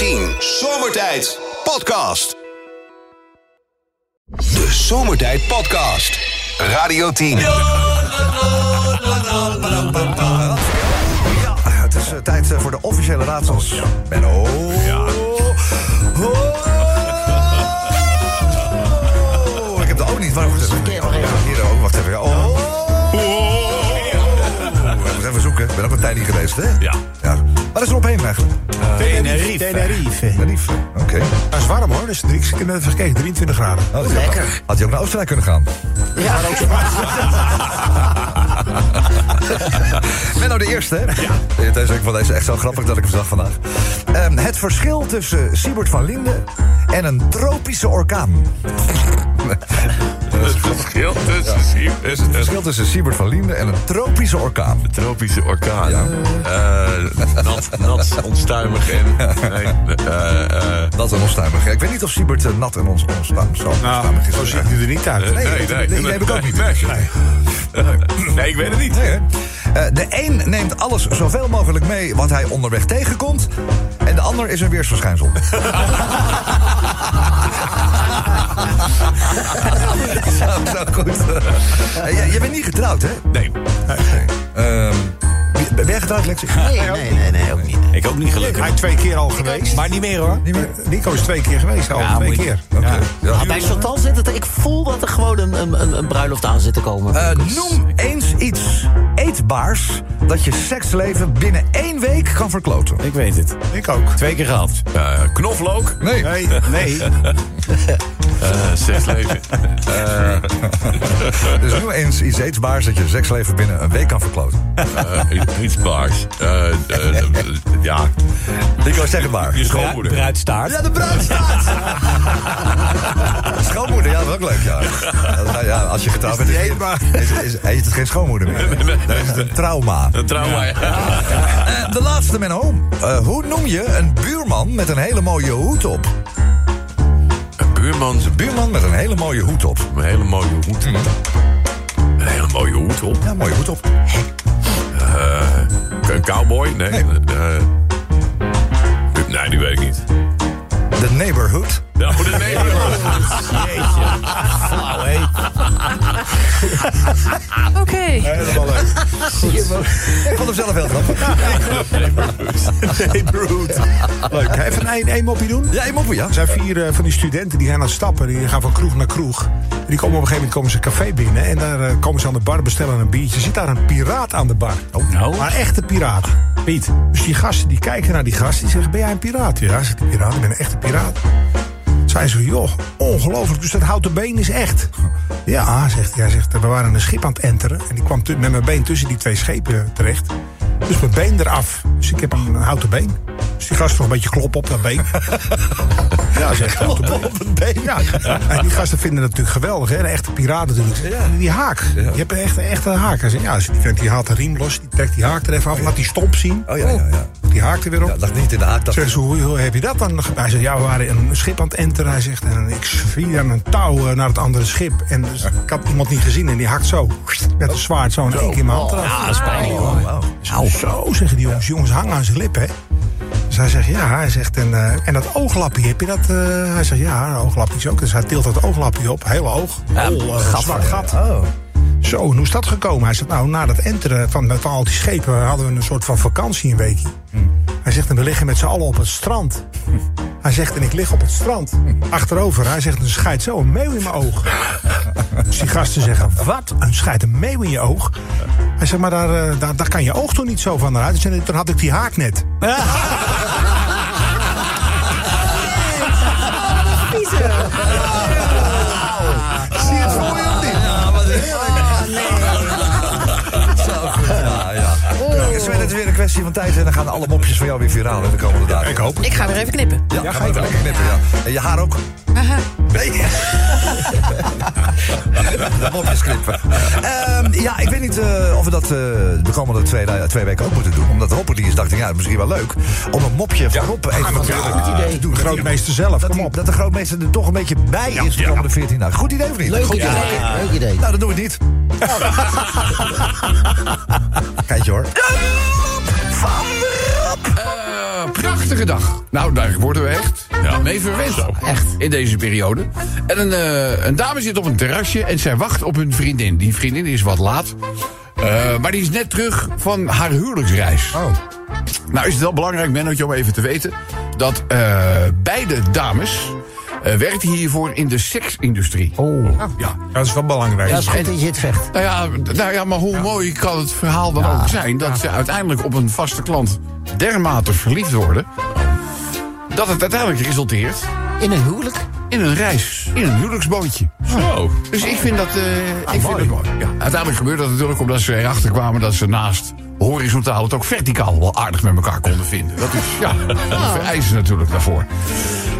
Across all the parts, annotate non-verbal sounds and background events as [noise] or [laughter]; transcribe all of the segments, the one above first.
10 Zomertijd Podcast. De Zomertijd Podcast. Radio 10. Ja, het is eh, tijd eh, voor de officiële raadsels. Benno. Ja. [laughs] Ik heb de O niet. Waarom? Hier ook. Wacht even. Oh. Ik ben ook een tijd niet geweest, hè? Ja. ja. Waar is er op heen eigenlijk? Tenerife. Tenerife. Tenerife. Oké. Dat is warm hoor, dus drie, ik heb net even gekeken, 23 graden. Oh, ook- Had je ook naar Oostenrijk kunnen gaan? Ja, [laughs] ook zo [laughs] Menno de eerste, hè? Ja. Deze, ik vond deze echt zo grappig dat ik hem zag vandaag. Ehm, het verschil tussen Siebert van Linden en een tropische orkaan. Het verschil tussen Sier- is Het een verschil tussen Siebert van Linden en een tropische orkaan. tropische orkaan. Ja. Eh, nat, nat, onstuimig en... [laughs] Nee, eh, eh, Dat en onstuimig. Ik weet niet of Siebert eh, nat en ons onstuimig Nou, onstuimig is. zo ziet hij er niet uit. nee, nee, nee, nee, nee, heb ik ook niet. Nee, nee, ik weet het niet. Eh, de een neemt alles zoveel mogelijk mee wat hij onderweg tegenkomt. En de ander is een weersverschijnsel. [laughs] zo, zo goed. Eh, jij bent niet getrouwd, hè? Nee, ben jij getrouwd, Lexi? Nee, nee, nee, nee, ook niet. ik ook niet gelukkig. Hij is twee keer al geweest. Maar niet meer hoor. Niet meer? Nico is twee keer geweest, al Ja, twee je- keer. Oké. Ja. Bij Chantal zit het. Ik voel dat er gewoon een, een, een, een bruiloft aan zit te komen. Eh, noem eens iets eetbaars dat je seksleven binnen één week kan verkloten. Ik weet het. Ik ook. Twee keer gehad. Eh, knoflook, Nee. Nee, nee. [laughs] eh seksleven. Eh, [laughs] Dus noem eens iets eetbaars dat je seksleven binnen een week kan verkloten. Eh, iets baars. Eh, eh, eh, ja, Nico, zeg het maar. je schoonmoeder. Bruidstaart. Ja, de bruidstaart. [laughs] Schoonmoeder, ja, dat is ook leuk, ja. Ja, als je getrouwd bent, is, is, is, is het geen schoonmoeder meer. Dan is het een trauma. Een trauma. ja. De laatste, Menno. Eh, hoe noem je een buurman met een hele mooie hoed op? Een buurman, zijn Buurman met een hele mooie hoed op. Een hele mooie hoed. Een hele mooie hoed op. Ja, mooie hoed op. Eh, een cowboy? Nee. eh, nee, die weet ik niet. De neighborhood. Nou, de neighborhood. Flauw, hé. Oké. Helemaal leuk. Ik vond hem zelf heel grappig. Nee, brood. Leuk. Even een, één mopje doen? Ja, je moet ja. Er zijn vier eh, van die studenten die gaan aan het stappen. Die gaan van kroeg naar kroeg. En die komen op een gegeven moment komen ze een café binnen. En daar eh, komen ze aan de bar bestellen een biertje. Zit daar een piraat aan de bar. nou. Maar een echte piraat. Piet. Dus die gasten die kijken naar die gast. Die zeggen, ben jij een piraat? Ja, zegt die piraat. Ik ben een echte piraat. Zij zo, joh, ongelooflijk. Dus dat houten been is echt. Ja, zegt hij. Zegt, we waren een schip aan het enteren. En die kwam met mijn been tussen die twee schepen terecht. Dus mijn been eraf. Dus ik heb een houten been. Dus die gast nog een beetje kloppen op dat been. [laughs] Ja, zegt hij. Kloppen op het been. Ja. En die gasten vinden het natuurlijk geweldig, hè? De echte piraat natuurlijk. Die haak. Je hebt een echte, echte haak. Hij zegt, ja, dus die, vent die haalt de riem los. Die trekt die haak er even af. Laat die stomp zien. Oh ja, ja, ja. Die haak er weer op. ja dat niet in de haak. Dat Zeg ze, hoe, hoe heb je dat dan? Hij zegt, ja, we waren een schip aan het enteren. Hij zegt, en ik vier aan een touw eh, naar het andere schip. En dus, ik had iemand niet gezien en die hakt zo. Met een zwaard zo in één keer mijn hand eraf. Ja, dat is pijnlijk hoor. Zo, zeggen die jongens. Jongens hangen aan zijn lippen, hè. Dus hij zegt, ja, hij zegt, en, eh, en dat ooglappie, heb je dat? eh? hij zegt, ja, een ooglappie is ook. Dus hij tilt dat ooglappie op, hele oog. Hol, eh, zwart gat. Oh. Zo, en hoe is dat gekomen? Hij zegt, nou, na dat enteren van, van al die schepen hadden we een soort van vakantie een weekje. Hij zegt, en we liggen met z'n allen op het strand. [laughs] Hij zegt, en ik lig op het strand, achterover. Hij zegt, er schijt zo een meeuw in mijn oog. [laughs] Dus die gasten zeggen, wat? Een schijt een meeuw in je oog? Hij zegt, maar daar, eh, daar, daar kan je oog toch niet zo van eruit? Hij zegt, toen had ik die haak net. [laughs] Zie Het is weer een kwestie van tijd en dan gaan alle mopjes van jou weer viraal in de komende dagen. Ik hoop het. Ik ga weer even knippen. Ja, ga je lekker knippen, ja. En je haar ook? Nee. [laughs] de mopjes knippen. Ehm, ja, ik weet niet eh, of we dat eh, de komende twee, da- twee weken ook moeten doen. Omdat Rob er is, dacht ik, ja, misschien wel leuk. Om een mopje van Rob even te Goed te doen. De grootmeester zelf, Dat, kom die- op. dat de grootmeester er toch een beetje bij is de ja. komende 14 dagen. Goed idee of niet? Leuk Goed idee. Leuk idee. Nou, dan doen we het niet. [laughs] Dag. Nou, daar worden we echt mee verwend. Echt. In deze periode. En een, eh, een dame zit op een terrasje en zij wacht op hun vriendin. Die vriendin is wat laat. eh, maar die is net terug van haar huwelijksreis. Oh. Nou is het wel belangrijk, Mennootje, om even te weten... dat eh, beide dames eh werkten hiervoor in de seksindustrie. Oh, Ja. dat is wel belangrijk. Ja, dat is goed dat je het zegt. Nou ja, nou ja, maar hoe mooi kan het verhaal dan ook zijn... dat ze uiteindelijk op een vaste klant dermate verliefd worden... dat het uiteindelijk resulteert In een huwelijk? in een reis, in een huwelijksbootje. Zo. Dus ik vind dat, eh, ik vind het mooi. Ja, uiteindelijk gebeurt dat natuurlijk omdat ze erachter kwamen... dat ze naast horizontaal het ook verticaal wel aardig met elkaar konden vinden. Dat is, ja, dat vereisen natuurlijk daarvoor.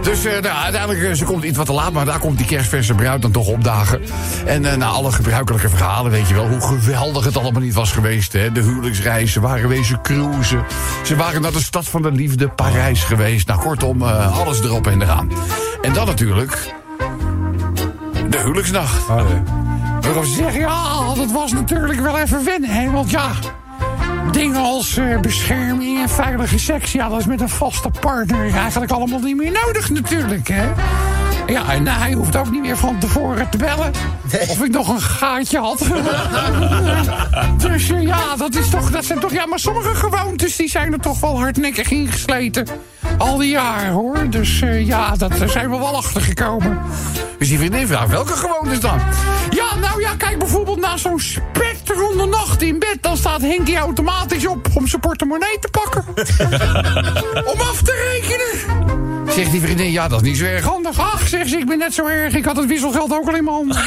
Dus eh, nou, uiteindelijk, eh, ze komt iets wat te laat... maar daar komt die kerstverse bruid dan toch opdagen. En eh, na alle gebruikelijke verhalen weet je wel... hoe geweldig het allemaal niet was geweest. Hè? De huwelijksreis, ze waren wezen cruisen. Ze waren naar de stad van de liefde, Parijs geweest. Nou, kortom, eh, alles erop en eraan. En dan natuurlijk de huwelijksnacht. Waarop ze zeggen, ja, dat was natuurlijk wel even wennen, hè. Want ja, dingen als eh, bescherming en veilige seks... ja, dat is met een vaste partner eigenlijk allemaal niet meer nodig natuurlijk, hè. Ja, en hij hoeft ook niet meer van tevoren te bellen. Of ik nog een gaatje had. [laughs] dus eh, ja, dat, is toch, dat zijn toch... Ja, maar sommige gewoontes die zijn er toch wel hardnekkig ingesleten. Al die jaren, hoor. Dus eh, ja, dat, daar zijn we wel achter gekomen. Dus die vriendin vraagt, welke gewoontes dan? Ja, nou ja, kijk bijvoorbeeld naar zo'n specterende nacht in bed. Dan staat Henkie automatisch op om zijn portemonnee te pakken. [laughs] om af te rekenen. Zegt die vriendin, ja, dat is niet zo erg handig. Ach, zegt ze, ik ben net zo erg. Ik had het wisselgeld ook al in mijn hand. [laughs]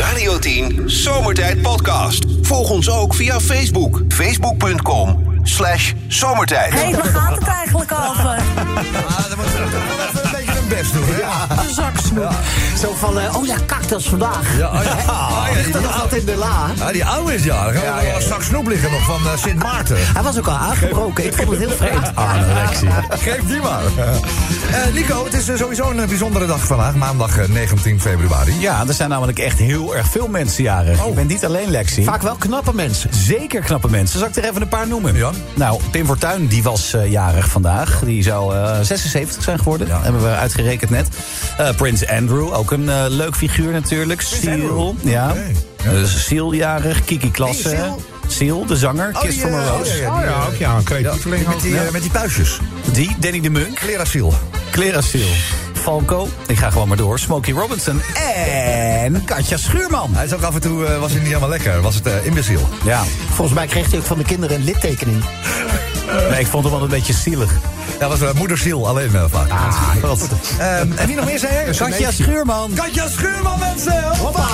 Radio 10 Zomertijd Podcast. Volg ons ook via Facebook. Facebook.com slash zomertijd. Hé, waar gaat het eigenlijk over? Ah, dan moet best doen, hè? Een zaksnoep. Zo van, eh, oh ja, cactus vandaag. Ja, oh ja. Ah, ja, Ligt nog wat in de la? Ah, die oude is? Ja, ja, ja. Een zak snoep liggen nog van eh, Sint Maarten. Hij was ook al aangebroken. Ik vond het heel vreemd. Geef die maar. Eh, Nico, het is sowieso een bijzondere dag vandaag. Maandag eh, 19 februari. Ja, er zijn namelijk echt heel erg veel mensen jarig. Oh. Ik ben niet alleen Lexi. Vaak wel knappe mensen. Zeker knappe mensen. Zal ik er even een paar noemen? Ja. Nou, Pim Fortuyn, die was eh, jarig vandaag. Die zou eh, 76 zijn geworden. Ja. Hebben we uitgerekend net. Eh, Prins Andrew, ook een eh, leuk figuur natuurlijk. Seal, Andrew. ja. Oké. Ja. Eh, Seal jarig. Kiki Klasse. Wie, Seal? De zanger. Oh, Kiss die, from a eh, Rose. oh, ja, ja, die, ja, ook ja, een creatieveling met, die, met die puistjes. Die, Danny de Munk. Klerasiel. Clara Seal. Falco. Ik ga gewoon maar door. Smokey Robinson. En Katja Schuurman. Hij is ook af en toe, was hij niet helemaal lekker. Was het eh imbeciel. Ja. Volgens mij kreeg hij ook van de kinderen een littekening. Nee, ik vond hem wel een beetje zielig. Ja, was uh, moederziel alleen uh, vaak. Ah. Ehm, en wie nog meer zei? Katja Schuurman. Katja Schuurman, mensen! Hoppa!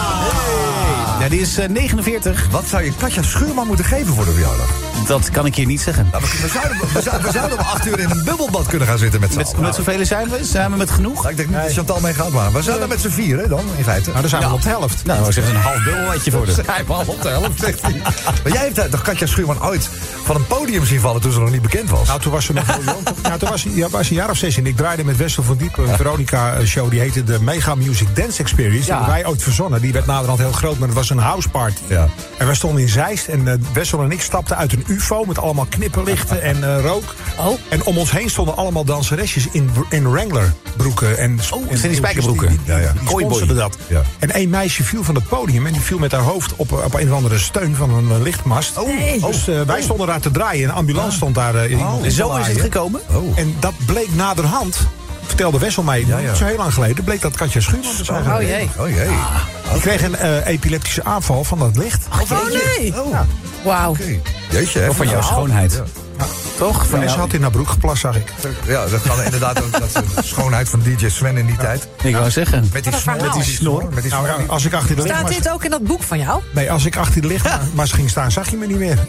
Ja, die is eh, 49. Wat zou je Katja Schuurman moeten geven voor de verjaardag? Dat kan ik hier niet zeggen. Nou, we, we zouden, we, zouden, we zouden om acht uur in een bubbelbad kunnen gaan zitten met z'n Met, allen. met zoveel zijn we? Zijn we met genoeg? Nou, ik denk niet dat Chantal mee gaat, maar we zouden met z'n vieren dan, in feite. Nou, dan zijn we op de helft. Nou, dan zeg een half bubbelwatje voor de. Hij heeft al op de helft, zegt hij. Maar jij hebt eh, toch Katja Schuurman ooit van een podium zien vallen toen ze nog niet bekend was? Nou, toen was ze nog heel jong. [laughs] Nou, toen was ze ja, was een jaar of zes en ik draaide met Wessel van Diep een Veronica-show. Die heette de Mega Music Dance Experience. Die Ja. hebben wij ooit verzonnen. Die werd naderhand heel groot, maar het was een house party. Ja. En wij stonden in Zeist en eh, Wessel en ik stapten uit een ufo... met allemaal knipperlichten en eh, rook. Oh. En om ons heen stonden allemaal danseresjes in, in Wrangler-broeken. En, Oh, en zijn die spijkerbroeken? Die, die, Ja, die dat. Ja. En één meisje viel van het podium en die viel met haar hoofd op, op een of andere steun van een eh, lichtmast. Nee. Dus eh, wij stonden daar te draaien en een ambulance stond daar in te Zo is het gekomen. Oh. En dat bleek naderhand, vertelde Wessel mij, Ja, ja. niet zo heel lang geleden, bleek dat Katja zijn. Oh jee. Oh jee. Die kreeg een eh, epileptische aanval van dat licht. Oh nee. Oh, Wauw. oké. Jeetje, hè? Of van jouw schoonheid. Toch? Van Ja, ze jou? had in haar broek geplast, zag ik. Ja, dat kan inderdaad ook. Dat is de schoonheid van DJ Sven in die tijd. Ik wou zeggen. Met die snor. Met die snor. Met die Nou, snor. ja, als ik achter de Staat lichtmast... dit ook in dat boek van jou? Nee, als ik achter de lichtmast [laughs] ging staan, zag je me niet meer. [laughs]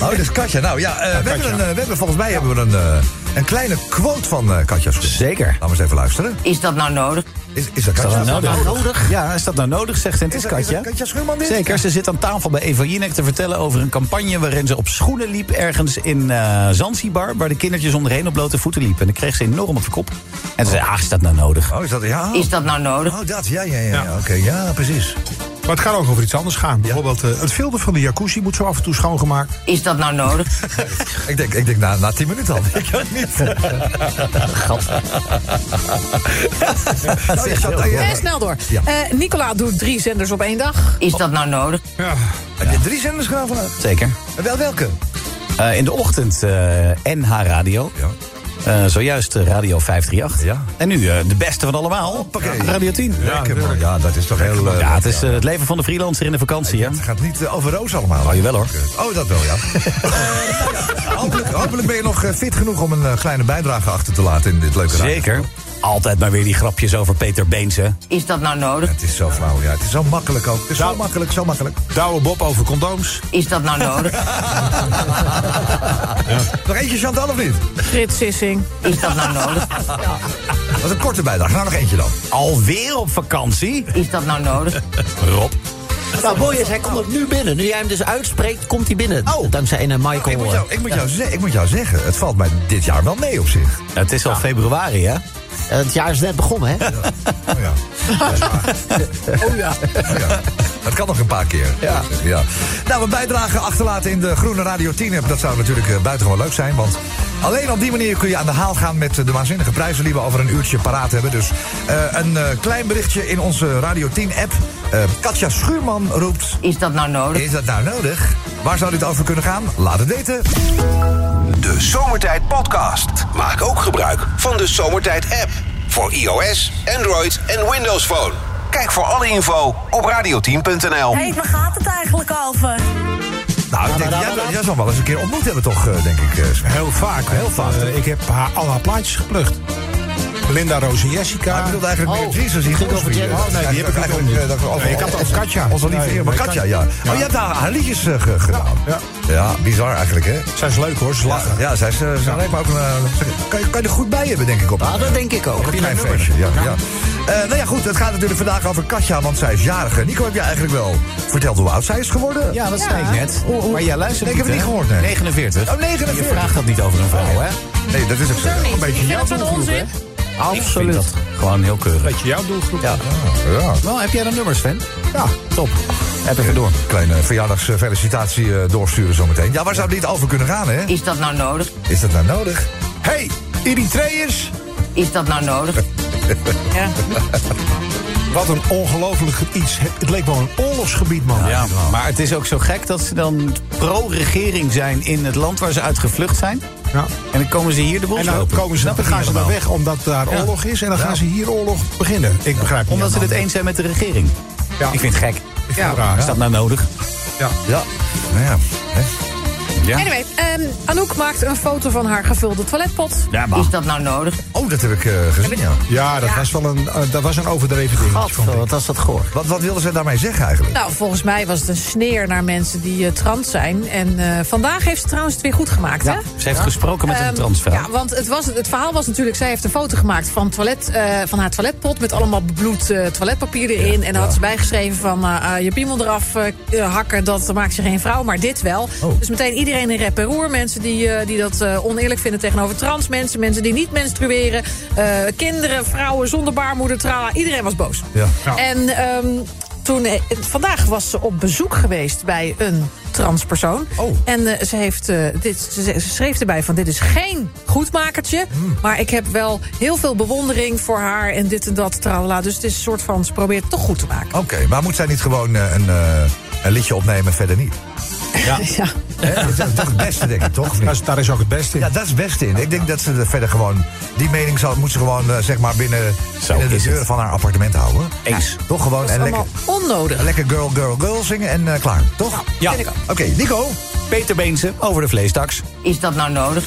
Oh, dus Katja. Nou ja, eh, we, hebben een, eh, we hebben volgens mij hebben we een, eh, een kleine quote van eh Katja Schuurman. Zeker. Laten we eens even luisteren. Is dat nou nodig? Is, is dat Is Katja? dat nou nodig? Ja, is dat nou nodig, zegt ze. Het is dat- is Katja. Katja Schuurman dit? Zeker, ze zit aan tafel bij Eva Jinek te vertellen over een campagne waarin ze op schoenen liep ergens in eh, Zanzibar, waar de kindertjes onderheen op blote voeten liepen. En dan kreeg ze enorm op de kop. En ze zei, ah, is dat nou nodig? Oh, is dat, ja. Is dat nou nodig? Oh, dat, ja, ja, ja. ja. Oké, ja, precies. Maar het kan ook over iets anders gaan. Bijvoorbeeld eh, het filter van de jacuzzi moet zo af en toe schoongemaakt. Is dat nou nodig? [laughs] Ik denk, ik denk na, na tien minuten al. [laughs] Ik kan niet. Nou, ja, Chantal, ja. Eh, snel door. Ja. Eh, Nicola doet drie zenders op één dag. Is dat nou nodig? Heb je drie zenders gedaan vanuit? Zeker. Wel welke? Eh, in de ochtend eh, NH Radio. Ja. Eh, zojuist eh, Radio 538. Ja. En nu eh, de beste van allemaal. Radio 10. Lekker, man. Ja, dat is toch heel... eh, Ja, het is het leven van de freelancer in de vakantie? Het gaat niet over roos allemaal. Oh, jawel, hoor. Oh, dat wel, ja. [laughs] Hopelijk, hopelijk ben je nog eh, fit genoeg om een eh, kleine bijdrage achter te laten in dit leuke radio. Zeker. Altijd maar weer die grapjes over Peter Beense. Is dat nou nodig? Het is zo flauw, ja. Het is zo makkelijk ook. Het is zo makkelijk, zo makkelijk. Douwe Bob over condooms. Is dat nou nodig? [laughs] Nog eentje, Chantal, of niet? Frits Sissing. Is dat nou nodig? Dat is een korte bijdrage. Nou, nog eentje dan. Alweer op vakantie? Is dat nou nodig? Rob. Nou, mooi is, hij komt ook nu binnen. Nu jij hem dus uitspreekt, komt hij binnen. Oh. Dankzij een Ik Michael. moet, eh, jou, ik, moet jou ze- ik moet jou zeggen, het valt mij dit jaar wel mee op zich. Het is al februari, hè? Het jaar is net begonnen, hè? Oh ja. [laughs] Oh ja. Oh ja. Dat kan nog een paar keer. Ja. ja. Nou, een bijdrage achterlaten in de Groene Radio 10 app. Dat zou natuurlijk eh, buitengewoon leuk zijn. Want alleen op die manier kun je aan de haal gaan met eh, de waanzinnige prijzen die we over een uurtje paraat hebben. Dus eh, een eh, klein berichtje in onze Radio 10 app. Eh, Katja Schuurman roept. Is dat nou nodig? Is dat nou nodig? Waar zou dit over kunnen gaan? Laat het weten. De Zomertijd Podcast. Maak ook gebruik van de Zomertijd app. Voor iOS, Android en Windows Phone. Kijk voor alle info op radio10.nl. Hé, waar gaat het eigenlijk over? Nou, ik denk, jij, jij zal wel eens een keer ontmoet hebben, toch, eh, denk ik. eh? Heel vaak. Heel vaak. Ik heb haar, al haar plaatjes geplukt. Linda, Roos en Jessica. Maar ik bedoelde eigenlijk meer Jesus hier. ging over Oh, nee, die heb ik eigenlijk... ik had het over Katja. Onze lieve Nee, heer, maar Katja, ja. Oh, je hebt haar, haar liedjes eh, ge- gedaan. Ja. Ja, bizar eigenlijk, hè? Zij is leuk hoor, ze lachen. Ja, zij is, eh, lijkt me ook een... eh, kan, je, kan je er goed bij hebben, denk ik, op Ah, een, dat denk ik ook. op een klein feestje. Ja, ja. Eh, nou ja, goed, het gaat natuurlijk vandaag over Katja, want zij is jarig. Nico, heb je eigenlijk wel verteld hoe oud zij is geworden? Ja, dat zei ik net. Maar jij luistert Nee, ik heb het hè? niet gehoord, nee. 49. Oh, 49. Je vraagt dat niet over een vrouw, hè? Nee, dat is ook zo. Niet. Een beetje Ik jouw doelgroep, onzin. Absoluut. dat gewoon heel keurig. Beetje jouw doelgroep. Ja. Ja. Wel, heb jij dan nummers, Sven? Ja. Top. Heb even door. Kleine verjaardagsfelicitatie eh, doorsturen zometeen. Ja, waar zou niet over kunnen gaan, hè? Is dat nou nodig? Is dat nou nodig? Hey, Eritreërs. Is dat nou nodig? [laughs] Ja. Wat een ongelooflijk iets. Het, leek wel een oorlogsgebied, man. Ja, maar het is ook zo gek dat ze dan pro-regering zijn in het land waar ze uit gevlucht zijn. Ja. En dan komen ze hier de bos En dan, lopen. komen ze, dan gaan ze helemaal. weg omdat daar Ja. oorlog is. En dan gaan ze hier oorlog beginnen. Ik begrijp Omdat ze het eens zijn met de regering. Ja. Ik vind het gek. Ik vind het raar. Is dat nou nodig? Ja. Ja. Nou ja. Hè? Ja. Anyway, ehm, Anouk maakt een foto van haar gevulde toiletpot. Ja, maar. Is dat nou nodig? Oh, dat heb ik eh, gezien, ja. Ja, dat, Ja. Was wel een, eh, dat was een overdreven ding. wat was dat goor. Wat, wat wilden ze daarmee zeggen eigenlijk? Nou, volgens mij was het een sneer naar mensen die eh, trans zijn. En eh, vandaag heeft ze trouwens het weer goed gemaakt, hè? Ze heeft gesproken met een Ehm, transvrouw. Ja, want het, was, het verhaal was natuurlijk... zij heeft een foto gemaakt van, toilet, eh, van haar toiletpot... met allemaal bebloed eh, toiletpapier erin. en dan had ze bijgeschreven van... je piemel eraf eh, hakken, dat maakt je geen vrouw, maar dit wel. Oh. Dus meteen iedereen in rep en roer. Mensen die, eh, die dat eh, oneerlijk vinden tegenover trans mensen. Mensen die niet menstrueren. eh, kinderen, vrouwen zonder baarmoeder, trala. Iedereen was boos. Ja. En ehm, toen, eh, vandaag was ze op bezoek geweest bij een transpersoon. Oh. En eh, ze, heeft, eh, dit, ze, ze schreef erbij van dit is geen goedmakertje. Hmm. Maar ik heb wel heel veel bewondering voor haar en dit en dat. Tralala. Dus het is een soort van, ze probeert het toch goed te maken. Oké, maar moet zij niet gewoon een, een liedje opnemen, verder niet? Ja. Hè? Dat is toch het beste, denk ik, toch? Dat is, daar is ook het beste in. Ja, dat is het beste in. Ik denk dat ze er verder gewoon... Die mening zal, moet ze gewoon, eh, zeg maar, binnen, binnen de is deuren het. van haar appartement houden. Eens. Toch gewoon. Dat is En lekker, allemaal onnodig. lekker girl, girl, girl zingen en eh, klaar. Toch? Ja. Oké, Nico. Peter Beense over de vleestaks. Is dat nou nodig?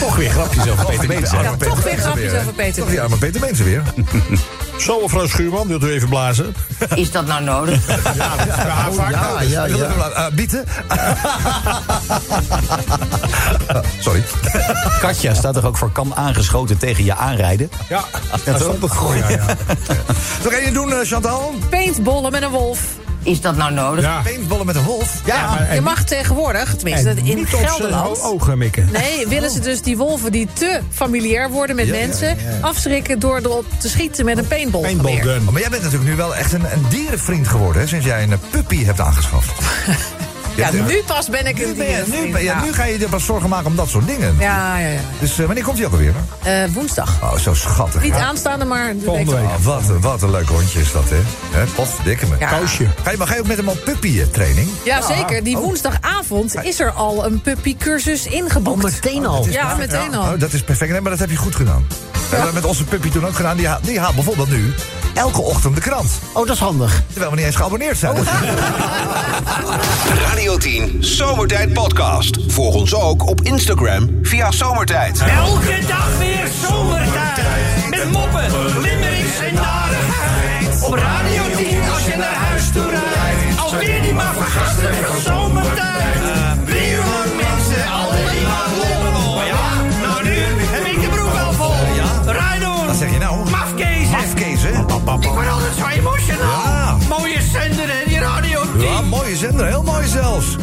Toch weer grapjes over [laughs] Peter Beense. Ja, Ja, toch weer grapjes over Peter. Toch die arme Peter Mensen weer. [laughs] Zo, mevrouw Schuurman, wilt u even blazen? Is dat nou nodig? [laughs] Ja, Ja, nodig. ja, ja. Eh, bieten. Sorry. Katja staat er ook voor kan aangeschoten tegen je aanrijden. Ja, stond het voor. Ja, ja. Nog één doen, eh, Chantal? Paintballen met een wolf. Is dat nou nodig? Ja. Paintballen met een wolf? Ja, maar- je mag tegenwoordig, tenminste En in niet op zijn Gelderland... ogen mikken. Nee, willen ze dus die wolven die te familiair worden met Ja, mensen... ja, ja. afschrikken door erop te schieten met een paintball. Paintball gun. Oh, maar jij bent natuurlijk nu wel echt een, een dierenvriend geworden, hè, sinds jij een eh, puppy hebt aangeschaft. [laughs] Ja, nu pas ben ik nu, een ben je, nu, dierenvriend, ben je- ja. nu ga je je pas zorgen maken om dat soort dingen. Ja, ja, ja. Dus eh, wanneer komt hij ook alweer? Eh, woensdag. Oh, zo schattig. Niet Ja. aanstaande, maar de Volgende week. Oh, wat, wat een leuk hondje is dat, hè? hè potverdikke me. Ja. Koosje. Ga je, maar ga je ook met hem op puppy-training? Ja, zeker. Die Oh. woensdagavond is er al een puppycursus ingeboekt. meteen al. Ja, meteen al. Oh, dat is perfect. Nee, maar dat heb je goed gedaan. Dat hebben we met onze puppy toen ook gedaan. Die, ha- die haalt bijvoorbeeld nu elke ochtend de krant. Oh, dat is handig. Terwijl we niet eens geabonneerd zijn. [laughs] Radio 10 Zomertijd Podcast. Volg ons ook op Instagram via Zomertijd. Elke dag weer zomertijd. Met moppen, limmerings en narigheid. Op Radio 10 als je naar huis toe rijdt. Alweer die maar vergasten van zomertijd.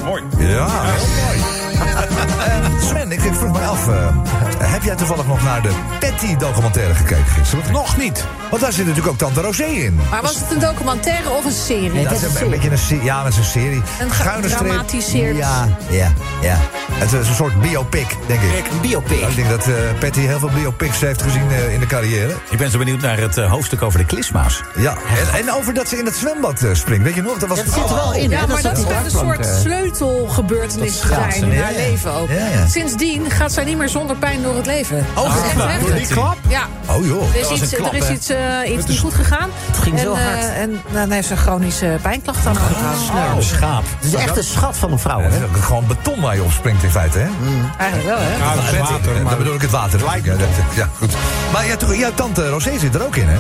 Mooi. Ja, af. eh, heb jij toevallig nog naar de Patty-documentaire gekeken gisteren? Nog niet. Want daar zit natuurlijk ook Tante Rosé in. Maar was het een documentaire of een serie? Nee, Dat het is is een, een beetje een serie. Ja, met zijn serie. Een gedramatiseerd- Ja, ja, ja. Het is een soort biopic, denk ik. Een biopic. Ik denk dat eh, Patty heel veel biopics heeft gezien eh, in de carrière. Ik ben zo benieuwd naar het hoofdstuk over de klisma's. Ja, en, en over dat ze in het zwembad eh, springt. Weet je nog? Dat was Dat zit er wel in, hè? Ja, maar dat schijnt een soort sleutelgebeurtenis zijn in haar leven ook. Sindsdien gaat zij niet meer zonder pijn door het leven. Oh, echt. Door die klap? Ja. Oh joh. Er is iets, een klap, er is iets, eh, iets niet goed gegaan. Het ging en, zo eh, hard. en dan heeft ze een chronische pijnklacht aan overgehouden. Een schaap. Het is echt een schat van een vrouw, Ja, hè? dat gewoon beton waar je op springt in feite, hè? Eigenlijk wel, hè? Ja, dat is Het water. Ja, bedoel ik het water. Ja, ja, goed. Maar ja, toch, jouw tante Rosé zit er ook in, hè?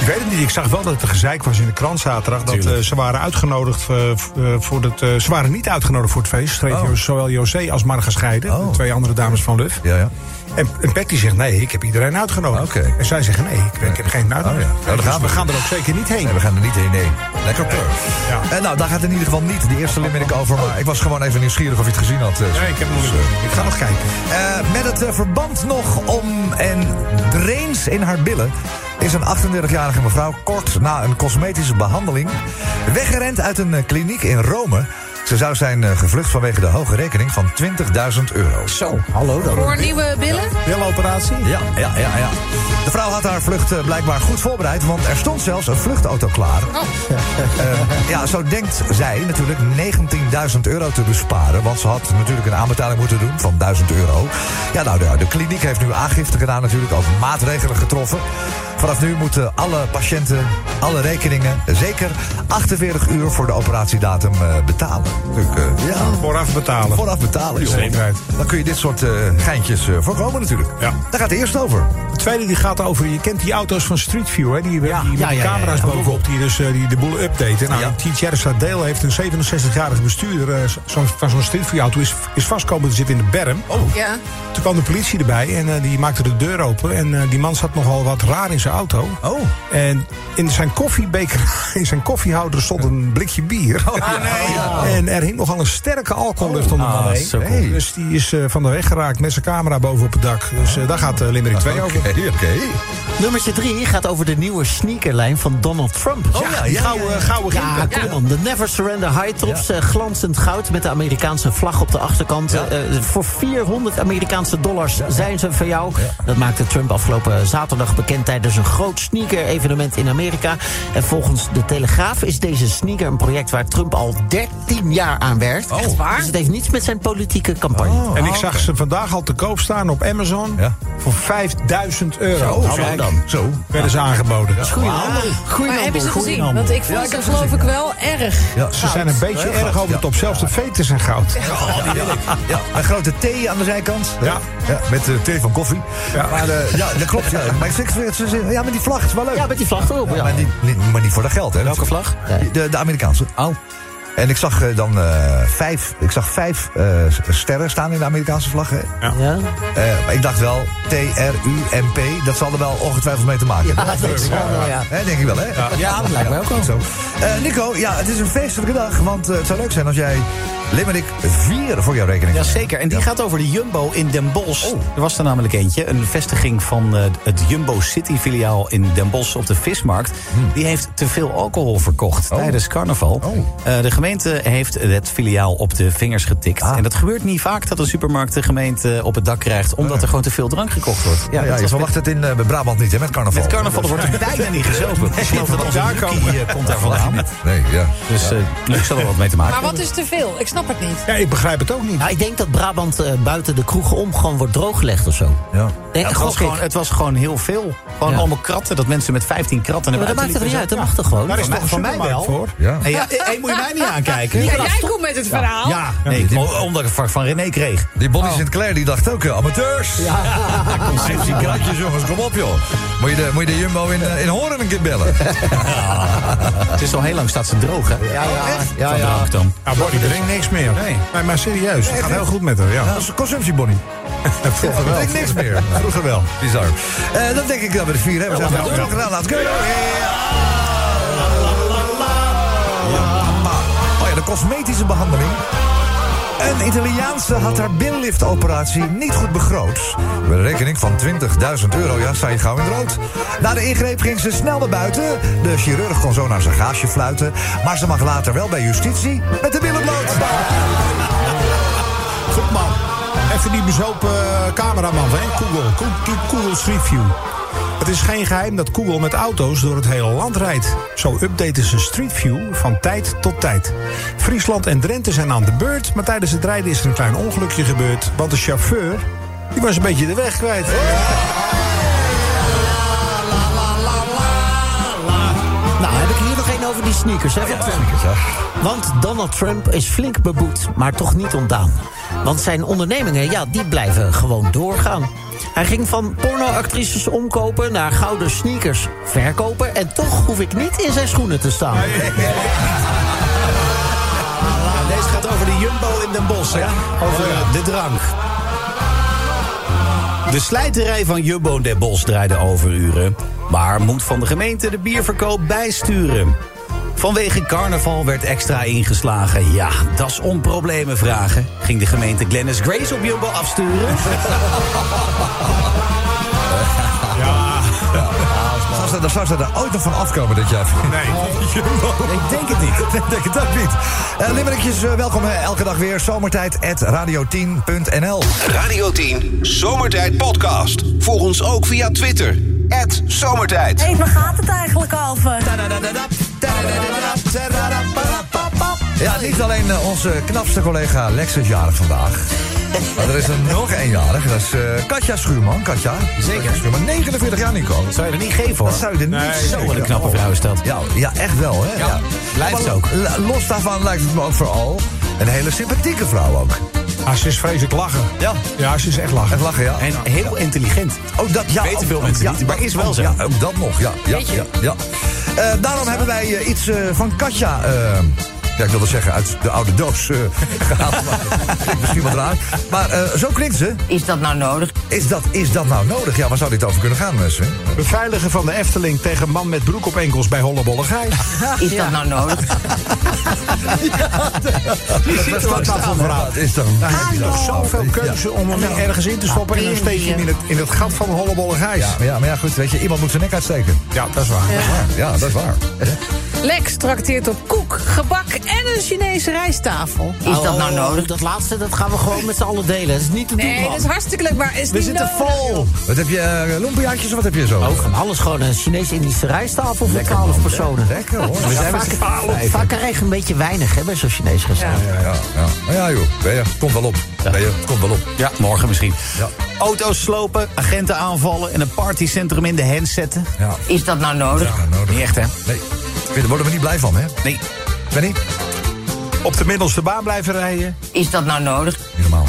Ik weet het niet. Ik zag wel dat het een gezeik was in de krant zaterdag. Dat eh, ze waren uitgenodigd eh, eh, voor het. eh, ze waren niet uitgenodigd voor het feest. Schreef Oh. Zowel José als Marga Scheiden. Oh. De twee andere dames van Luf. Ja, ja. En, en Betty zegt: nee, ik heb iedereen uitgenodigd. Oké. En zij zeggen: nee, ik, ik heb geen uitgenodigd. Oh, ja. Nou, Dus gaan we we. gaan er ook zeker niet heen. Nee, we gaan er niet heen, nee. Lekker pur. Ja. En nou, daar gaat in ieder geval niet de eerste limerick over. Maar ik was gewoon even nieuwsgierig of je het gezien had. eh, Nee, ik heb het dus, niet. eh, Ik ga nog kijken. Eh, met het eh, verband nog om en drains in haar billen... is een 38-jarige mevrouw kort na een cosmetische behandeling... weggerend uit een eh, kliniek in Rome. Ze zou zijn eh, gevlucht vanwege de hoge rekening van 20.000 euro. Zo, hallo dan. Voor nieuwe billen? Billenoperatie? Ja, ja, ja, ja. De vrouw had haar vlucht eh, blijkbaar goed voorbereid... want er stond zelfs een vluchtauto klaar. Eh, ja, zo denkt zij natuurlijk 19.000 euro te besparen... want ze had natuurlijk een aanbetaling moeten doen van 1000 euro. Ja, nou, de, de kliniek heeft nu aangifte gedaan natuurlijk... ook maatregelen getroffen. Vanaf nu moeten alle patiënten, alle rekeningen... zeker 48 uur voor de operatiedatum eh, betalen. Natuurlijk, eh, ja, Vooraf betalen. vooraf betalen. joh. Zekerheid. Dan kun je dit soort eh, geintjes eh, voorkomen natuurlijk. Ja. Daar gaat het eerst over. Het tweede die gaat over, je kent die auto's van Street View, hè? Die, die met ja, ja, ja, camera's ja. bovenop die dus eh, die de boel updaten. Nou, Ja. Dale heeft een 67-jarige bestuurder zo- van zo'n Street View auto is, is vastkomen te zitten in de berm. Oh. Ja. Toen kwam de politie erbij en eh, die maakte de deur open. En eh, die man zat nogal wat raar in zijn auto. Oh. En in zijn koffiebeker, [laughs] in zijn koffiehouder stond een blikje bier. En er hing nogal een sterke alcohollucht om de man Ah, heen. cool. Hey. Dus die is eh, van de weg geraakt met zijn camera boven op het dak. Dus eh, daar gaat uh, Limerick 2 over. Oké, oké. Nummertje 3 gaat over de nieuwe sneakerlijn van Donald Trump. Oh ja, ja, Gouden, ja, gouden Ja, kom on. De Never Surrender High Tops. eh, glanzend goud met de Amerikaanse vlag op de achterkant. Ja. Eh, voor 400 Amerikaanse dollars zijn ze van jou. Dat maakte Trump afgelopen zaterdag bekend tijdens een groot sneaker-evenement in Amerika. En volgens de Telegraaf is deze sneaker een project waar Trump al 13 jaar aan werkt. Oh. Echt waar? Dus het heeft niets met zijn politieke campagne. En ik zag ze vandaag al te koop staan op Amazon. Ja. Voor 5000 euro. Oh, kijk. dan. Zo. Werden ze aangeboden. Goeie handel. Goeie Maar heb je ze handel. gezien? Want ik vond ze geloof ik wel erg. Ja, Ze zijn een beetje Ja, erg over ja. de top. Zelfs de veters zijn goud. Oh, die wil ik. Ja, een grote T aan de zijkant. Ja. ja met de thee van koffie. Ja. Maar eh, ja, dat klopt. Ja. Maar ik ja, met die vlag is wel leuk. Ja, met die vlag erop. Ja, Ja. maar, niet, niet, maar niet voor dat geld, hè? Welke vlag? De, de Amerikaanse. Oh. En ik zag eh, dan eh, vijf, ik zag vijf eh, sterren staan in de Amerikaanse vlag. hè. Ja? Eh, maar ik dacht wel, T-R-U-M-P, dat zal er wel ongetwijfeld mee te maken hebben. dat denk ik wel, ja. Hè, denk ik wel, hè? Ja, dat lijkt mij ook wel. Zo. Eh, Nico, ja, het is een feestelijke dag, want het zou leuk zijn als jij Limerick 4 voor jouw rekening Jazeker, en die gaat over de Jumbo in Den Bosch. Er was er namelijk eentje, een vestiging van eh, het Jumbo City filiaal in Den Bosch op de vismarkt. Die heeft te veel alcohol verkocht tijdens carnaval. Eh, de gemeente heeft het filiaal op de vingers getikt. En dat gebeurt niet vaak dat een supermarkt de gemeente op het dak krijgt... omdat er gewoon te veel drank gekocht wordt. Ja, dat ja, je verwacht het in eh, Brabant niet, hè, met carnaval. met carnaval wordt er bijna niet gezopen. [laughs] Ik geloof dat onze Lucky eh, komt daar vandaan. Nee, ja. Dus eh, ik zal er wat mee te maken Maar hebben. wat is te veel? Ik snap het niet. Ja, ik begrijp het ook niet. Nou, ik denk dat Brabant eh, buiten de kroegen om gewoon wordt drooggelegd of zo. ja. Denk, Ja, het, was gewoon, het was gewoon heel veel. Gewoon Ja. allemaal kratten. Dat mensen met 15 kratten naar Maar dat maakt er niet uit, dat mag toch gewoon? Daar is toch van mij wel. voor? Ja, hey, moet je mij niet aankijken? Ja, jij komt met het verhaal. Ja, nee, omdat ik het van René kreeg. Die Bonnie Sinclair die dacht ook, eh, amateurs. Ja. [laughs] 15 kratjes, jongens, kom op, joh. Moet je de, moet je de Jumbo in, eh, in Hoorn een keer bellen? [laughs] Het is al heel lang staat ze droog, hè? Ja, ja. Drank dan. Ja, Bonnie drinkt niks meer. Nee. Nee, maar serieus, het gaat heel goed met haar. Ja. Dat is een consumptie, Bonnie. [laughs] Vroeger wel. niks meer. Vroeger wel. Bizar. Eh dan denk ik dat we de vier hebben. We zijn er ook gedaan. Laten we cosmetische behandeling. Een Italiaanse had haar billiftoperatie niet goed begroot. Met rekening van 20.000 euro, ja, sta je gauw in het rood. Na de ingreep ging ze snel naar buiten. De chirurg kon zo naar zijn gaasje fluiten. Maar ze mag later wel bij justitie met de billen bloot. Goed man. Even die bezopen eh, cameraman van? Google. Go- Google Street View. Het is geen geheim dat Google met auto's door het hele land rijdt. Zo updaten ze Street View van tijd tot tijd. Friesland en Drenthe zijn aan de beurt, maar tijdens het rijden is er een klein ongelukje gebeurd. Want de chauffeur die was een beetje de weg kwijt. Nou, heb ik hier nog één over die sneakers, hè, van Trump. Want Donald Trump is flink beboet, maar toch niet ontdaan. Want zijn ondernemingen, ja, die blijven gewoon doorgaan. Hij ging van pornoactrices omkopen naar gouden sneakers verkopen... en toch hoef ik niet in zijn schoenen te staan. [laughs] Deze gaat over de Jumbo in Den Bosch, hè? Over de drank. De slijterij van Jumbo in Den Bosch draaide overuren... maar moet van de gemeente de bierverkoop bijsturen. Vanwege carnaval werd extra ingeslagen. Ja, dat is om problemen vragen. Ging de gemeente Glennis Grace op Jumbo afsturen? [laughs] Zou ze, zou ze er ooit nog van afkomen dit jaar? Nee. [laughs] Ik denk het niet. Ik denk het ook niet. Uh, Limmerikjes, eh, welkom eh, elke dag weer. Zomertijd at radio10.nl. Radio 10 Zomertijd Podcast. Volg ons ook via Twitter. Zomertijd. Hé, waar gaat het eigenlijk over? Ja, niet alleen eh, onze knapste collega Lex is jarig vandaag. Maar er is er nog één jarig. Dat is eh, Katja Schuurman. Katja. Zeker. Schuurman. 49 jaar, Nico. Dat zou je er niet geven, hoor. Dat zou je er niet Zo, wat een knappe vrouw is dat. Ja, ja, echt wel, hè? Ja, blijft Maar ze ook. Los daarvan lijkt het me ook vooral een hele sympathieke vrouw ook. Ah, ze is vreselijk lachen. Ja. Ja, ze is echt lachen. Echt lachen, ja. En heel intelligent. Oh, dat, ja, Weten veel mensen ja, niet, maar is wel zo. Ja, ook dat nog, ja. ja, ja. Eh, daarom hebben wij eh, iets eh, van Katja... eh, ja, ik wilde zeggen uit de oude doos eh, [laughs] gehaald. maar dat misschien wat raar. Maar eh, zo klinkt ze. Is dat nou nodig? Is dat, is dat nou nodig? Ja, waar zou dit over kunnen gaan, mensen? Beveiligen van de Efteling tegen man met broek op enkels bij Hollebolle Gijs. [laughs] Is dat nou nodig? [laughs] Is dat nou voor verhaal? Is dan, heb je nog zoveel keuze om hem ergens in te stoppen... en dan steek je hem in het, in het gat van Hollebolle Gijs. Ja, maar ja, maar ja, goed, weet je, iemand moet zijn nek uitsteken. Ja, dat is waar. Ja, dat is waar. Lex trakteert op koek, gebak en een Chinese rijsttafel. Is dat nou Oh, nodig? Dat laatste, dat gaan we gewoon met z'n allen delen. Dat is niet te doen, Nee, man. dat is hartstikke leuk, maar is We niet zitten nodig. vol. Wat heb je, uh, lumpiaatjes of wat heb je zo? Ook van alles gewoon een Chinees-Indische rijsttafel voor 12 personen. Lekker hoor. We zijn vaak, vaak krijg je een beetje weinig hè, bij zo'n Chinees restaurant. Ja, ja, ja. Nou ja, joh. Ben je, komt wel op. Ben je, komt wel op. Ja, morgen misschien. Ja. Auto's slopen, agenten aanvallen en een partycentrum in de hand zetten. Ja, Is dat nou nodig? ja nodig. Niet echt, hè? Nee, daar worden we niet blij van, hè? Nee. Ben? Op de middelste baan blijven rijden. Is dat nou nodig? Niet normaal.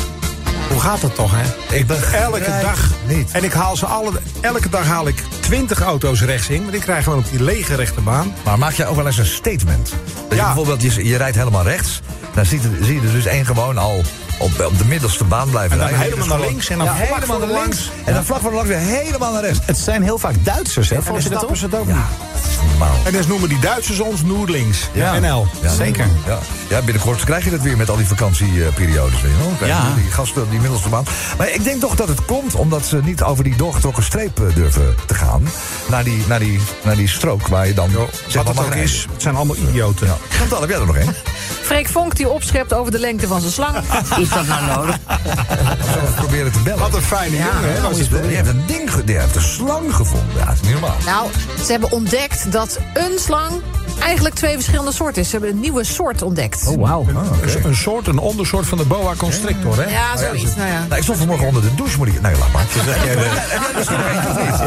Hoe gaat het toch, hè? Ik begrijp Elke dag. niet. En ik haal ze alle... Elke dag haal ik 20 auto's rechts in. Want ik krijg gewoon op die lege rechterbaan. Maar maak jij ook wel eens een statement? Dat je bijvoorbeeld, je, je rijdt helemaal rechts. Dan ziet er, zie je er dus één gewoon al op, op de middelste baan blijven En dan rijden. helemaal Dus naar links en dan ja, vlak helemaal voor naar links. En dan vlak voor langs weer helemaal naar rechts. Het zijn heel vaak Duitsers, hè? En dan Volgens je dat snappen ze het ook Ja, niet. En dus noemen die Duitsers ons Noordlings. Ja. NL. Ja, Zeker. Ja. ja, binnenkort krijg je dat weer met al die vakantieperiodes. Weet je wel. Krijg je Ja. Die gasten die middelste baan. Maar ik denk toch dat het komt omdat ze niet over die doorgetrokken streep eh, durven te gaan. Naar die, naar die, naar die strook waar je dan zeg Wat maar, het ook is, het zijn allemaal idioten. Ja. Chantal, heb jij er nog één? [laughs] Freek Vonk die opschept over de lengte van zijn slang. [laughs] Is dat nou nodig? We proberen te bellen? Wat een fijne jongen, hè? was het. Die heeft een ding, die heeft een slang gevonden. Ja, dat is niet normaal. Nou, ze hebben ontdekt dat een slang eigenlijk twee verschillende soorten is. Ze hebben een nieuwe soort ontdekt. Oh, wauw. Een- Een soort, een ondersoort van de boa constrictor, hè? Ja, zoiets. Nou ja. Nou, ik stond vanmorgen onder de douche, moet ik... Nee, laat maar.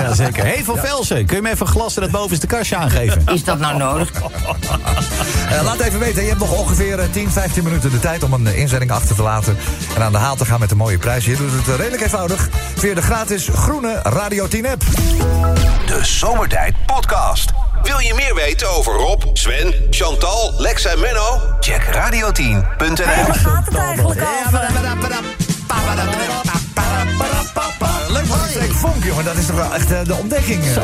Ja, zeker. Hey, Van Velsen, kun je me even een glas in het bovenste kastje aangeven? Is dat nou nodig? [laughs] Eh, laat even weten, je hebt nog ongeveer eh, 10, 15 minuten de tijd om een eh, inzending achter te laten. En aan de haal te gaan met een mooie prijs. Je doet het eh, redelijk eenvoudig via de gratis groene Radio 10 app. De Zomertijd Podcast. Wil je meer weten over Rob, Sven, Chantal, Lex en Menno? Check radio10.nl. Waar gaat het eigenlijk over? Leuk Freek Vonk, jongen. Dat is toch wel echt eh, de ontdekking. eh. Zo.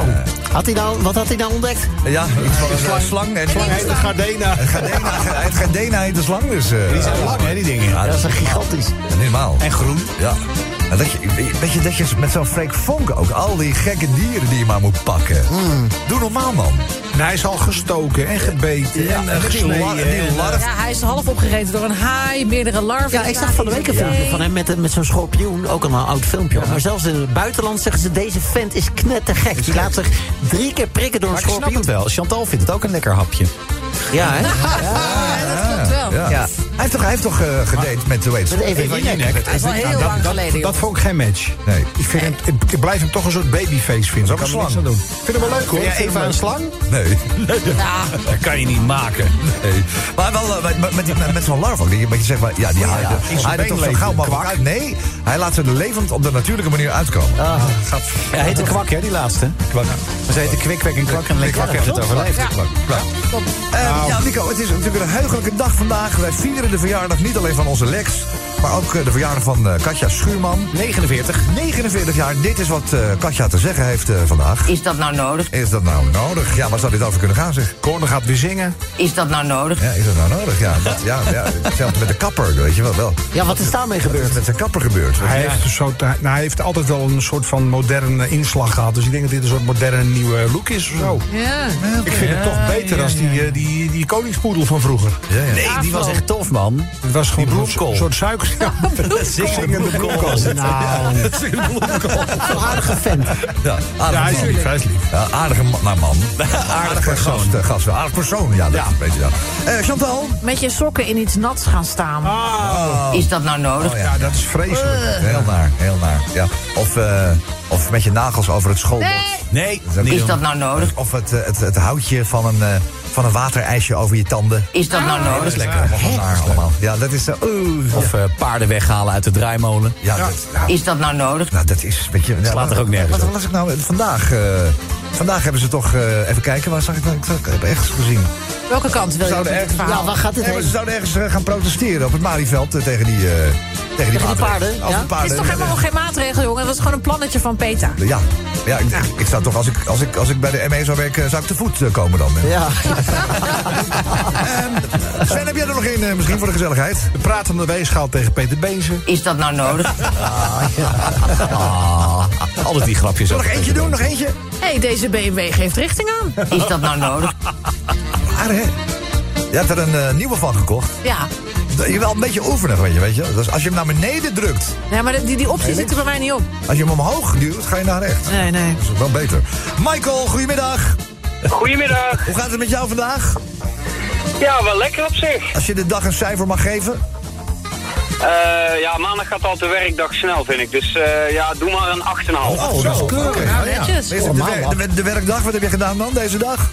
Had hij nou, wat had hij nou ontdekt? Ja, iets van een eh, slang. En Slang heet de Gardena. Het Gardena, heet de slang, dus... eh, Die zijn lang, hè, die dingen. Ja, Dat is een gigantisch. Normaal. En groen. Ja. Dat je, weet je, dat je met zo'n Freek Vonk ook al die gekke dieren die je maar moet pakken. Doe normaal, man. En hij is al gestoken en gebeten en, en gesneden. die en- larf. Ja, hij is half opgegeten door een haai, meerdere larven. Ja, ik zag van de week een filmpje van hem met, met zo'n schorpioen. Ook een oud filmpje. Maar zelfs in het buitenland zeggen ze... deze vent is knettergek. Die laat zich drie keer prikken door een Maar ik snap schorpioen. het wel. Chantal vindt het ook een lekker hapje. Ja, hè? [laughs] Ja, dat klopt wel. Ja. Ja. Hij heeft toch, hij heeft toch eh, gedate met, hoe heet ze? Met Eva Jinek. Dat is wel heel lang geleden, joh. Dat vond ik geen match. Nee. Ik, vind hem, ik, ik blijf hem toch een soort babyface vinden. ook een kan er niks slang. aan doen. Ik vind hem wel leuk hoor. Eva leuk. een slang? Nee. [laughs] Dat kan je niet maken. nee. Maar wel eh, met, met, die- met, met zo'n larf ook. Dat je, dat je zegt, maar, ja, die in zijn hij been toch zo gauw mogelijk kwak. uit. Nee, hij laat ze er levend op de natuurlijke manier uitkomen. Ja, hij heette Kwak, hè, die laatste. Kwak. Maar ze heette Kwik, Kwek en Kwak en Kwak heeft het overleefd. Eh, ja, Nico, het is natuurlijk een heugelijke dag vandaag. Wij vieren de verjaardag niet alleen van onze Lex... maar ook eh, de verjaardag van eh, Katja Schuurman. 49. 49 jaar. Dit is wat eh, Katja te zeggen heeft eh, vandaag. Is dat nou nodig? Is dat nou nodig? Ja, waar zou dit over kunnen gaan, zeg? Corner gaat weer zingen. Is dat nou nodig? Ja, is dat nou nodig? Ja, dat, ja, ja zelfs met de kapper, weet je wel. wel. Ja, wat is daarmee Wat is gebeurd? met zijn kapper gebeurd? Hij heeft, een soort, nou, hij heeft altijd wel een soort van moderne inslag gehad. Dus ik denk dat dit een soort moderne nieuwe look is of zo. Ja. Ik vind het toch beter dan die, die, die koningspoedel van vroeger. Ja, ja. Nee, die was echt tof, man. Het was gewoon Die een soort suiker. Ja, zingende bloemkool. Nou, een aardige vent. Ja, aardige Ja, hij is man. lief, hij is lief. Ja, aardige man. Nou, man. [laughs] Aardige gast, eh, gast. Aardig persoon, ja. Dat is een beetje, ja. Eh, Chantal? Met je sokken in iets nats gaan staan. Is dat nou nodig? Oh, ja. Ja, dat is vreselijk. Heel naar, heel naar. Ja. Of, eh, of met je nagels over het schoolbord. Nee. Nee, Is dat nou nodig? Of het, eh, het, het houtje van een, eh, van een waterijsje over je tanden. Is dat nou nodig? lekker. Allemaal naar allemaal. Ja, dat is... oeh. Of eh, paarden weghalen uit de draaimolen. ja, Dat, nou, Is dat nou nodig? nou, dat is... Weet je, ja, Slaat er ook nergens Wat was ik nou? Vandaag... eh, vandaag hebben ze toch... eh, even kijken, waar zag ik nou? Ik heb ergens gezien. Welke kant wil je ergens- verhaal? Ja, waar gaat dit Nee, ze zouden ergens eh, gaan protesteren op het Malieveld eh, tegen die, eh, tegen die, Tegen die paarden, ja? de Het is toch helemaal nog geen maatregel, jongen? Dat was gewoon een plannetje van PETA. Ja, ja ik, ik zou toch, als ik, als, ik, als ik bij de ME zou werken, zou ik te voet komen dan. Ja. [laughs] Ehm, Sven, heb jij er nog één misschien voor de gezelligheid? De pratende weegschaal tegen Peter Beense. Is dat nou nodig? [laughs] Ah, altijd die grapjes. Zullen nog eentje doen? Nog eentje? Hé, hey, deze BMW geeft richting aan. Is dat nou nodig? [laughs] Maar hè? Je hebt er een eh, nieuwe van gekocht. Ja. Je wel een beetje oefenen, weet je, weet je. Dus als je hem naar beneden drukt, ja, maar die, die optie zit er bij mij niet op. als je hem omhoog duwt, ga je naar rechts. Nee, nee. Dat is wel beter. Michael, goedemiddag. Goedemiddag. Hoe gaat het met jou vandaag? Ja, wel lekker op zich. Als je de dag een cijfer mag geven? Eh, ja, maandag gaat altijd de werkdag snel, vind ik. Dus eh, ja, doe maar een 8,5. Oh, dat is keurig. Nou, netjes. Is het de, de, de werkdag, wat heb je gedaan dan deze dag?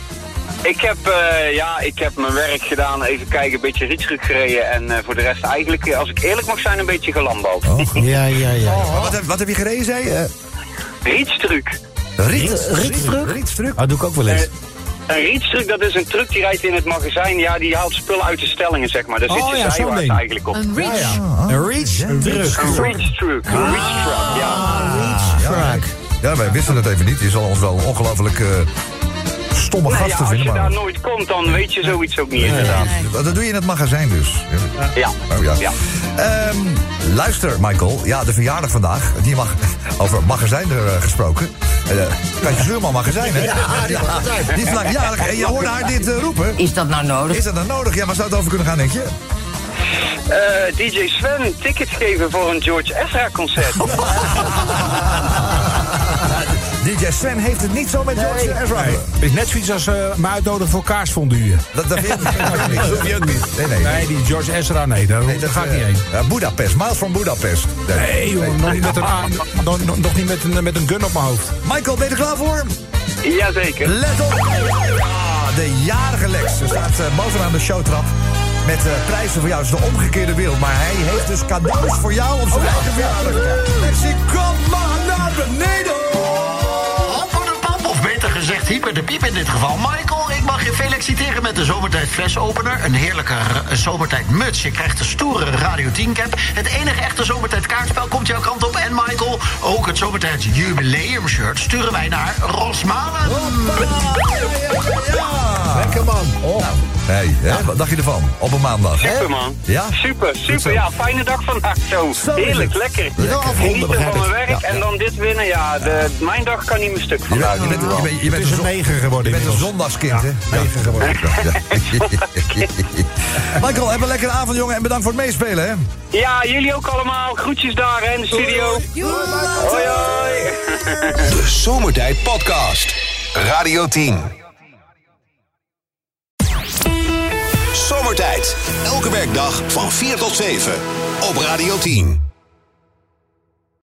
Ik heb, eh, ja, ik heb mijn werk gedaan, even kijken, een beetje rietschuk gereden. En eh, voor de rest eigenlijk, eh, als ik eerlijk mag zijn, een beetje gelandbouwd. Ja, ja, ja. Maar Wat heb, wat heb je gereden, zei je? Rietstruk. Riet, Rietstruk? Rietstruk. Dat doe ik ook wel eens. Een rietstruk, dat is een truck die rijdt in het magazijn. Ja, die haalt spullen uit de stellingen, zeg maar. Daar zit Oh, je ja, zo'n zijwaarts ding. eigenlijk op. Een reach. Een reach truck. Een een reach-truck, ja. Ja, wij wisten het even niet. Je zal ons wel ongelooflijk eh, stomme Nee, ja, als je daar nooit komt, dan weet je zoiets ook niet, inderdaad. dat doe je in het magazijn dus. Ja. Oh, ja. Ja. Ehm, luister, Michael. Ja, de verjaardag vandaag. Die mag, [laughs] over magazijn er, eh, gesproken. Uh, Katje Zuurman magazijn, hè? Ja, [laughs] die is vandaag jarig. En je hoorde haar dit eh, roepen. Is dat nou nodig? Is dat dan nodig? Ja, waar zou het over kunnen gaan, denk je? Eh, DJ Sven, tickets geven voor een George Ezra concert. [laughs] DJ Sven heeft het niet zo met George Ezra. Nee, het is net zoiets als eh me uitnodigen voor kaarsfondue. Dat, dat vind ik niet. [laughs] Dat hoef je ook niet. Nee, nee. Nee, die George Ezra, nee, daar, Nee, daar ga ik eh, niet heen. ja, Budapest, Miles from Budapest. Nee, joh, nog niet met een, a- nog, nog- nog niet met een, met een gun op mijn hoofd. Michael, ben je er klaar voor? Jazeker. Let op! Ah, de jarige Lex. Ze staat bovenaan de showtrap. Met eh, prijzen voor jou. Het is de omgekeerde wereld. Maar hij heeft dus cadeaus voor jou op zijn eigen verjaardag. Lexie, kom maar hyper de piep in dit geval. Michael, ik mag je feliciteren met de Zomertijd flesopener. Een heerlijke Zomertijd muts. Je krijgt de stoere Radio 10 cap. Het enige echte Zomertijd kaartspel komt jouw kant op. En Michael, ook het Zomertijd jubileum shirt sturen wij naar Rosmalen. Lekker man. Hey, hè, wat dacht je ervan? Op een maandag. hè? Super man. Ja? Super, super. Ja, fijne dag vandaag zo. Heerlijk, lekker. Genieten van mijn werk Ja. en dan dit winnen. Ja, de, mijn dag kan niet meer stuk Je bent, je bent, je bent, je Het bent is een, negen geworden je bent een zondagskind, hè? Negen geworden. [laughs] Michael, heb een lekkere avond, jongen. En bedankt voor het meespelen, hè? Ja, jullie ook allemaal. Groetjes daar hè, in de studio. Hoi, hoi. De Zomertijd Podcast. Radio 10. Zomertijd. Elke werkdag van 4 tot 7. Op Radio 10.